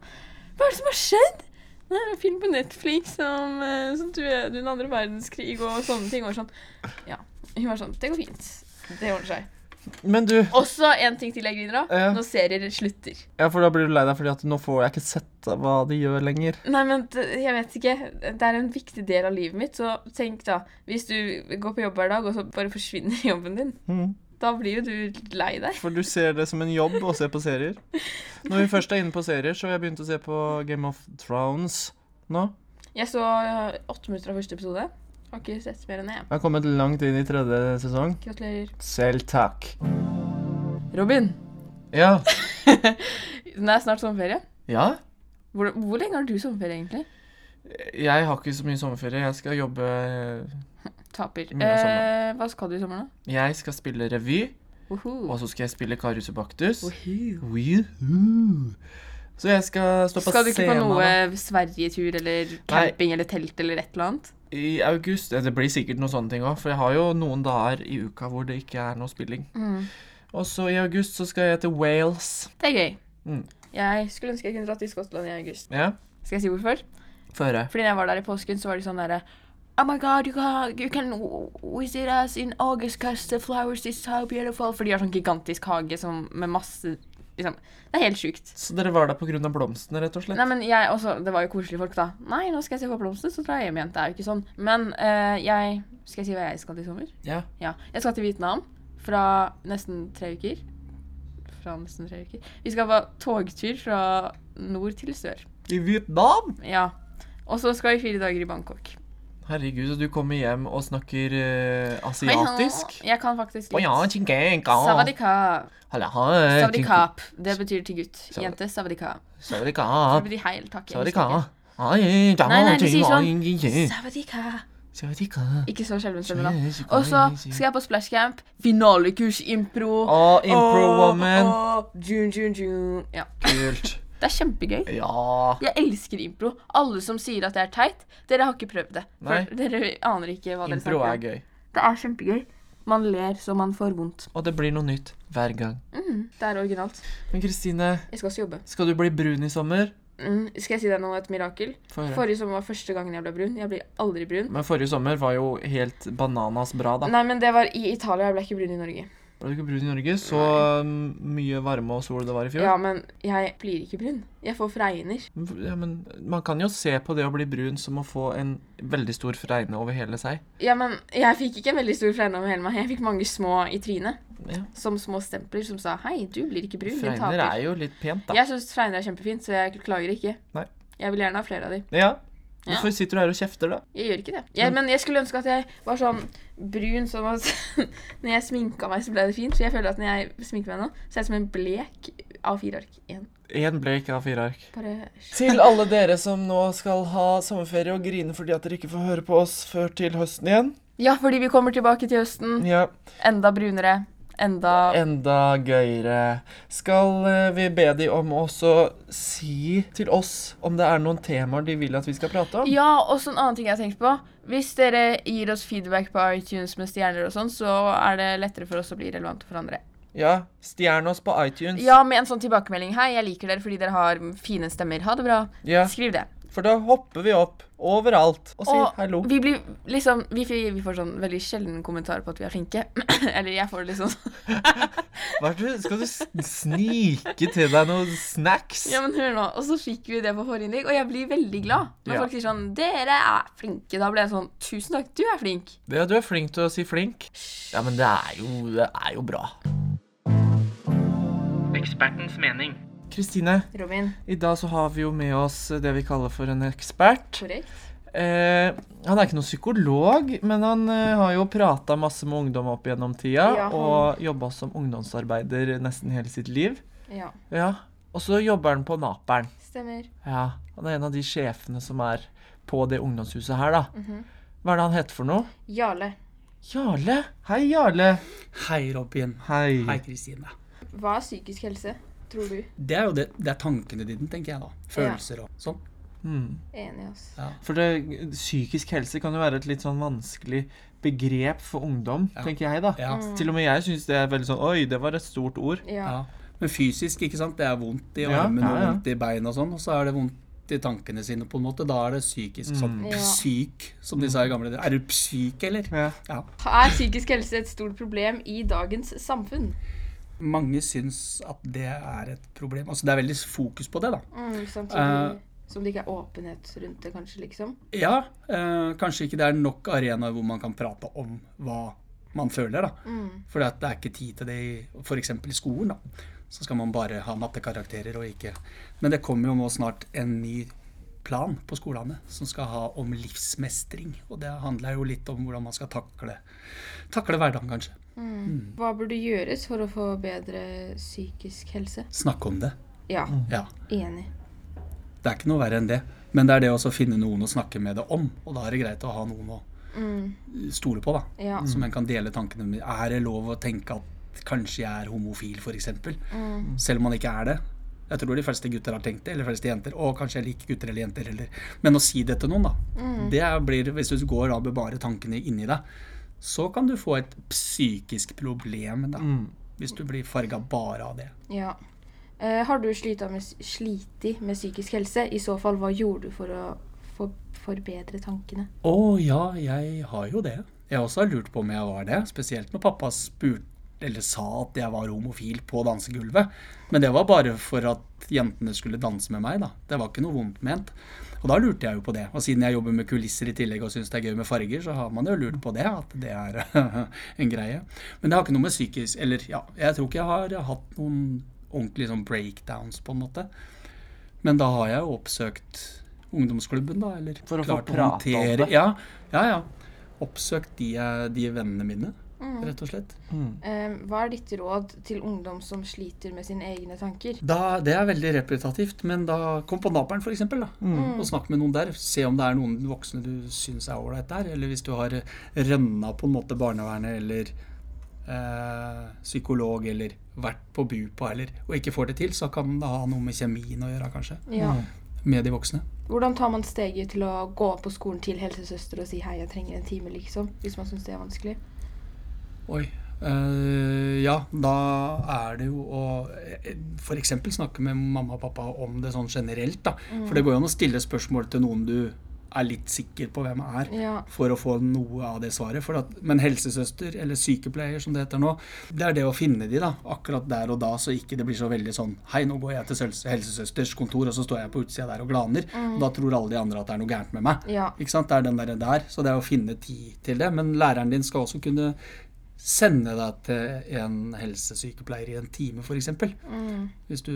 Hva er det som har skjedd? Det er en film på Netflix om eh, sånn, du den andre verdenskrig og sånne ting. Og sånn. Ja. Hun var sånn Det går fint. Det ordner seg. Men du Også en ting til jeg griner av. Ja. Når serier slutter. Ja, for da blir du lei deg fordi at nå får jeg ikke sett hva de gjør lenger. Nei, men jeg vet ikke. Det er en viktig del av livet mitt. Så tenk da, hvis du går på jobb hver dag, og så bare forsvinner [LAUGHS] jobben din, Mm. da blir jo du lei deg. For du ser det som en jobb å se på serier. Når vi først er inne på serier, så har jeg begynt å se på Game of Thrones nå. Jeg så åtte minutter av første episode. Har ikke sett mer enn jeg. Jeg har kommet langt inn i tredje sesong. Gratulerer. Selv takk. Robin, Ja. [LAUGHS] det er snart sommerferie. Ja? Hvor, hvor lenge har du sommerferie, egentlig? Jeg har ikke så mye sommerferie. Jeg skal jobbe [LAUGHS] Taper. Mye av sommeren. Eh, hva skal du i sommer, da? Jeg skal spille revy, Uhu. og så skal jeg spille Karius og Baktus. Uhu. Woohoo. Så jeg skal stå på Skal du ikke på scenen noe da. Sverigetur eller camping eller telt eller et eller annet? I august. Det blir sikkert noen sånne ting òg, for jeg har jo noen dager i uka hvor det ikke er noe spilling. Mm. Og så i august så skal jeg til Wales. Det er gøy. Mm. Jeg skulle ønske jeg kunne dratt til Skottland i august. Ja, Skal jeg si hvorfor? Føre. Fordi når jeg var der i påsken, så var de sånn derre Oh my god, you can, you can visit us in August because the flowers is so beautiful. For de har sånn gigantisk hage som, med masse liksom, Det er helt sjukt. Så dere var der pga. blomstene, rett og slett? Nei, men jeg også, Det var jo koselige folk, da. Nei, nå skal jeg se på blomster, så drar jeg hjem igjen. Det er jo ikke sånn. Men eh, jeg Skal jeg si hva jeg skal til i sommer? Ja. Ja. Jeg skal til Vietnam fra nesten tre uker. Fra nesten tre uker. Vi skal på togtur fra nord til sør. I Vietnam? Ja. Og så skal vi fire dager i Bangkok. Herregud, du kommer hjem og snakker uh, asiatisk? Jeg kan faktisk litt. ja, chingenka. Savadika. Halla, Savadikap. Det betyr til gutt. Jente. Savadika. Savadika. Det betyr heil, takk. jeg Savadika. husker Ai, da, Nei, nei, de sier sånn. ting- Savadika. Savadika. Ikke så skjelven stemme, da. Og så skal jeg på splash camp. Finalekurs impro. Å, impro woman. Jun, June, June. Ja. Kult. Det er kjempegøy. Ja. Jeg elsker impro. Alle som sier at det er teit, dere har ikke prøvd det. For dere aner ikke hva dere Impro snakker er om. gøy. Det er kjempegøy. Man ler så man får vondt. Og det blir noe nytt hver gang. Mm, det er originalt. Men Kristine, Jeg skal også jobbe. skal du bli brun i sommer? Mm, skal jeg si deg noe et mirakel? Forrige. Forrige sommer var første gangen jeg ble brun. Jeg blir aldri brun. Men forrige sommer var jo helt bananas bra, da. Nei, men det var i Italia. Jeg ble ikke brun i Norge. Ble du ikke brun i Norge? Så um, mye varme og sol det var i fjor. Ja, men jeg blir ikke brun. Jeg får fregner. Ja, men man kan jo se på det å bli brun som å få en veldig stor fregne over hele seg. Ja, men jeg fikk ikke en veldig stor fregne over hele meg. Jeg fikk mange små i trynet. Ja. Som små stempler som sa 'hei, du blir ikke brun, Fregner taper'. er jo litt pent, da. Jeg syns fregner er kjempefint, så jeg klager ikke. Nei. Jeg vil gjerne ha flere av de. Ja. Ja. Hvorfor sitter du her og kjefter, da? Jeg gjør ikke det. Jeg, men jeg skulle ønske at jeg var sånn brun sånn at [LAUGHS] når jeg sminka meg, så ble det fint. For jeg føler at når jeg sminker meg nå, så er jeg som en blek A4-ark. Én. Én blek av fire ark. Bare Til alle dere som nå skal ha sommerferie og grine fordi at dere ikke får høre på oss før til høsten igjen. Ja, fordi vi kommer tilbake til høsten. Ja, Enda brunere. Enda enda gøyere. Skal eh, vi be de om også si til oss om det er noen temaer de vil at vi skal prate om? Ja, og en annen ting jeg har tenkt på. Hvis dere gir oss feedback på iTunes med stjerner og sånn, så er det lettere for oss å bli relevante for andre. Ja, stjern oss på iTunes. Ja, med en sånn tilbakemelding. Hei, jeg liker dere fordi dere har fine stemmer. Ha det bra. Ja, Skriv det. For da hopper vi opp overalt og sier Og hallo. vi blir liksom vi, vi får sånn veldig sjelden kommentar på at vi er flinke. [CLEARS THROAT] Eller jeg får liksom [LAUGHS] Hva er det, skal du snike til deg noen snacks? Ja, men hør nå. Og så fikk vi det på forrige innlegg, og jeg blir veldig glad. Når Ja. folk sier sånn 'Dere er flinke', da blir jeg sånn 'Tusen takk, du er flink'. Ja, du er flink til å si flink. Ja, men det er jo, det er jo bra. Ekspertens mening. Kristine, Robin. i dag så har vi jo med oss det vi kaller for en ekspert. Korrekt. Eh, han er ikke noen psykolog, men han eh, har jo prata masse med ungdom opp gjennom tida. Ja, han- Og jobba som ungdomsarbeider nesten hele sitt liv. Ja. Ja, Og så jobber han på Naperen. Stemmer. Ja, Han er en av de sjefene som er på det ungdomshuset her, da. Mhm. Hva er det han heter for noe? Jarle. Jarle. Hei, Jarle. Hei, Robin. Hei. Hei, Kristine. Hva er psykisk helse, tror du? Det er jo det, det er tankene dine, tenker jeg da. Følelser og sånn. Mm. Enig, ass. Ja. For det, psykisk helse kan jo være et litt sånn vanskelig begrep for ungdom, Ja. tenker jeg, da. Ja. Mm. Til og med jeg syns det er veldig sånn Oi, det var et stort ord. Ja. ja. Men fysisk, ikke sant. Det er vondt i Ja, armen ja, og vondt i beina og sånn. Og så er det vondt i tankene sine, på en måte. Da er det psykisk. Sånn psyk, som de sa i gamle dager. Er du psyk, eller? Ja. Ja. Er psykisk helse et stort problem i dagens samfunn? Mange syns at det er et problem. Altså det er veldig fokus på det, da. Mm, samtidig uh, som det ikke er åpenhet rundt det, kanskje, liksom. Ja, Uh, kanskje ikke det er nok arenaer hvor man kan prate om hva man føler, da. Mm. For det er ikke tid til det f.eks. i skolen. da. Så skal man bare ha mattekarakterer og ikke Men det kommer jo nå snart en ny plan på skolene som skal ha om livsmestring. Og det handler jo litt om hvordan man skal takle, takle hverdagen, kanskje. Hva burde gjøres for å få bedre psykisk helse? Snakke om det. Ja, Ja. enig. Det er ikke noe verre enn det. Men det er det å finne noen å snakke med det om. Og da er det greit å ha noen å Mm. stole på, da. Ja. Som en kan dele tankene med. Er det lov å tenke at kanskje jeg er homofil, f.eks.? Mm. Selv om man ikke er det. Jeg tror de fleste gutter har tenkt det, eller de fleste jenter. Og kanskje jeg liker gutter eller jenter heller. Men å si det til noen, da. Mm. Det blir, hvis du går av med bare tankene inni deg, så kan du få et psykisk problem, da. Mm. Hvis du blir farga bare av det. ja. Eh, har du slita med, sliti med psykisk helse? I så fall, hva gjorde du for å for, forbedre tankene? Å ja, jeg har jo det. Jeg også har lurt på om jeg var det. Spesielt når pappa spurte eller sa at jeg var homofil på dansegulvet. Men det var bare for at jentene skulle danse med meg, da. Det var ikke noe vondt ment. Og da lurte jeg jo på det. Og siden jeg jobber med kulisser i tillegg og syns det er gøy med farger, så har man jo lurt på det, at det er [LAUGHS] en greie. Men det har ikke noe med psykisk Eller ja, jeg tror ikke jeg har hatt noen ordentlige sånn breakdowns, på en måte. Men da har jeg jo oppsøkt ungdomsklubben, da, eller For å få prate om det. Ja, ja, ja. Oppsøkt de, de vennene mine, Mm. rett og slett. Eh, hva er ditt råd til ungdom som sliter med sine egne tanker? Da, det er veldig repetitivt, men da kom på Naperen, for eksempel. Mm. Og snakk med noen der. Se om det er noen voksne du syns er ålreit der. Eller hvis du har rønna på en måte barnevernet eller eh, psykolog eller vært på BUPA eller og ikke får det til, så kan det ha noe med kjemien å gjøre, kanskje. Ja. Med de voksne. Hvordan tar man steget til å gå på skolen til helsesøster og si 'hei, jeg trenger en time', liksom? Hvis man syns det er vanskelig? Oi. Uh, ja, da er det jo å f.eks. snakke med mamma og pappa om det sånn generelt. da. For det går jo an å stille spørsmål til noen du er litt sikker på hvem er, Ja. for å få noe av det svaret. For at, men helsesøster, eller sykepleier som det heter nå, det er det å finne de da, akkurat der og da, så ikke det blir så veldig sånn Hei, nå går jeg til helsesøsters kontor, og så står jeg på utsida der og glaner. Og da tror alle de andre at det er noe gærent med meg. Ja. Ikke sant? Det er den der, der. Så det er å finne tid til det. Men læreren din skal også kunne sende deg til en helsesykepleier i en time, f.eks. Mm. Hvis du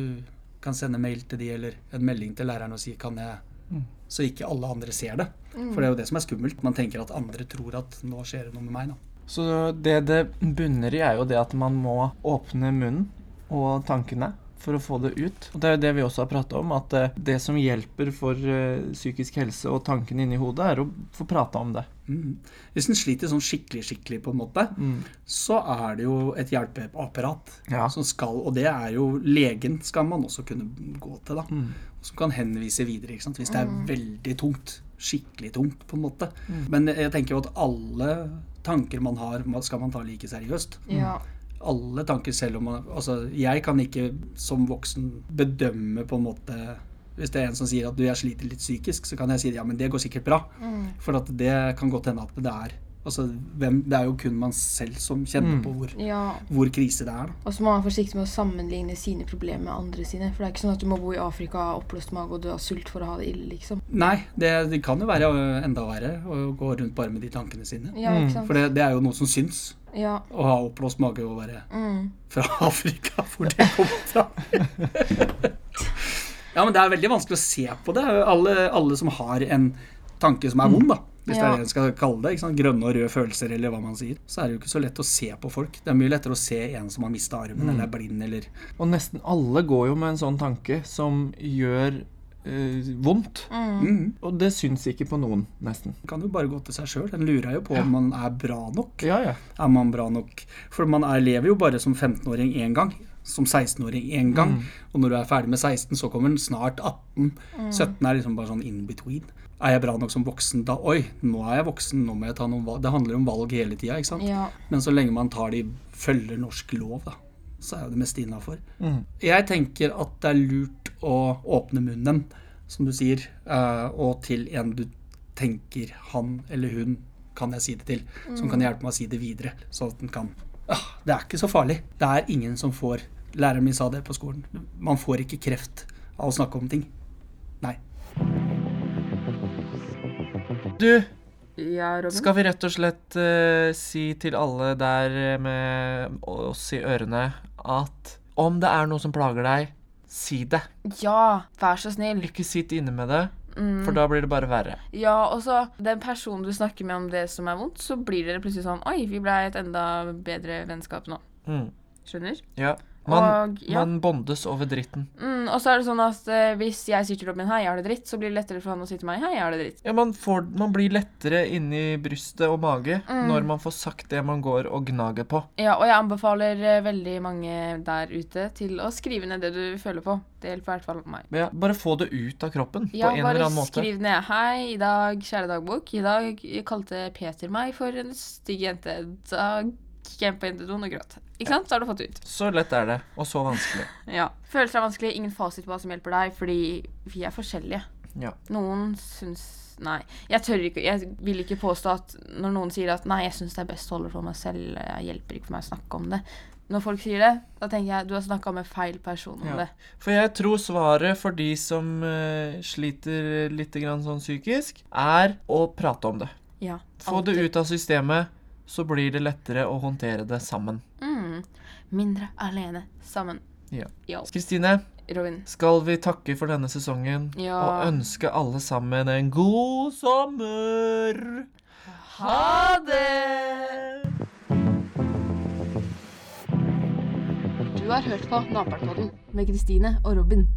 kan sende mail til de eller en melding til læreren og si kan jeg Så ikke alle andre ser det. For det er jo det som er skummelt. Man tenker at andre tror at nå skjer det noe med meg. da. Så det det bunner i, er jo det at man må åpne munnen og tankene for å få det ut. Og det er jo det vi også har prata om, at eh, det som hjelper for eh, psykisk helse og tankene inni hodet, er å få prata om det. Mm. Hvis en sliter sånn skikkelig, skikkelig, på en måte, så er det jo et hjelpeapparat Ja. som skal Og det er jo legen skal man også kunne gå til, da. Som kan henvise videre, ikke sant. Hvis det er veldig tungt. Skikkelig tungt, på en måte. Men jeg tenker jo at alle tanker man har, skal man ta like seriøst. Ja. Alle tanker selv om man Altså, jeg kan ikke som voksen bedømme på en måte Hvis det er en som sier at du, jeg sliter litt psykisk, så kan jeg si ja, men det går sikkert bra. For at det kan godt hende at det er Altså, hvem, det er jo kun man selv som kjenner på hvor, Ja. hvor krise det er. Og så må man være forsiktig med å sammenligne sine problemer med andre sine. For det er ikke sånn at du må bo i Afrika, ha oppblåst mage og dø av sult for å ha det ille, liksom. Nei, det, det kan jo være enda verre å gå rundt bare med de tankene sine. Ja, sant? For det, det er jo noe som syns. Ja. Å ha oppblåst mage og være Mm. fra [LAUGHS] Afrika, hvor det kommer fra. [LAUGHS] ja, men det er veldig vanskelig å se på det. Alle, alle som har en tanke som er vond, da. Hvis det er det en skal kalle det. Ikke sant? Grønne og røde følelser, eller hva man sier. Så er det jo ikke så lett å se på folk. Det er mye lettere å se en som har mista armen, eller er blind, eller Og nesten alle går jo med en sånn tanke som gjør eh, vondt. mm. Og det syns ikke på noen, nesten. Man kan jo bare gå til seg sjøl. Den lurer jo på om man er bra nok. Ja, ja. Er man bra nok? For man er, lever jo bare som 15-åring én gang. Som 16-åring én gang. Og når du er ferdig med 16, så kommer den snart 18. 17 er liksom bare sånn in between. Er jeg bra nok som voksen da? Oi, nå er jeg voksen, nå må jeg ta noen valg. Det handler om valg hele tida, ikke sant? Ja. Men så lenge man tar de følger norsk lov, da, så er jo det meste innafor. Mm. Jeg tenker at det er lurt å åpne munnen, som du sier, eh, og til en du tenker han eller hun kan jeg si det til, som kan hjelpe meg å si det videre, sånn at den kan ah, Det er ikke så farlig. Det er ingen som får Læreren min sa det på skolen. Man får ikke kreft av å snakke om ting. Nei. Du, Ja, Robin? skal vi rett og slett uh, si til alle der eh, med oss i ørene at om det er noe som plager deg, si det. Ja, vær så snill. Ikke sitt inne med det, Mm. for da blir det bare verre. Ja, og så den personen du snakker med om det som er vondt, så blir dere plutselig sånn Oi, vi ble et enda bedre vennskap nå. Mm. Skjønner? Ja. Man, Og, ja. man bondes over dritten. Mm, og så er det sånn at eh, hvis jeg sier til Robin 'hei, jeg har det dritt', så blir det lettere for han å si til meg 'hei, jeg har det dritt'. Ja, man, får, man blir lettere inni brystet og mage Mm. når man får sagt det man går og gnager på. Ja, og jeg anbefaler eh, veldig mange der ute til å skrive ned det du føler på. Det hjelper i hvert fall meg. Ja, bare få det ut av kroppen Ja, på en bare eller annen måte. skriv ned 'Hei, i dag, kjære dagbok. I dag kalte Peter meg for en stygg jente. Da jeg inn på jentedoen og gråt'. Ikke sant? Så har du fått ut. Så lett er det, og så vanskelig. [LAUGHS] Ja. Følelser er vanskelig. Ingen fasit på hva som hjelper deg, fordi vi er forskjellige. Ja. Noen syns Nei. Jeg tør ikke Jeg vil ikke påstå at når noen sier at 'nei, jeg syns det er best å holde for meg selv', jeg hjelper ikke for meg å snakke om det. Når folk sier det, da tenker jeg du har snakka med feil person om Ja. det. For jeg tror svaret for de som uh, sliter litt grann sånn psykisk, er å prate om det. Ja. Få det ut av systemet, så blir det lettere å håndtere det sammen. Mm. Mindre alene sammen. Ja. Ja. Kristine, skal vi takke for denne sesongen Ja. og ønske alle sammen en god sommer? Ha det! Du har hørt på Naperpodden med Kristine og Robin.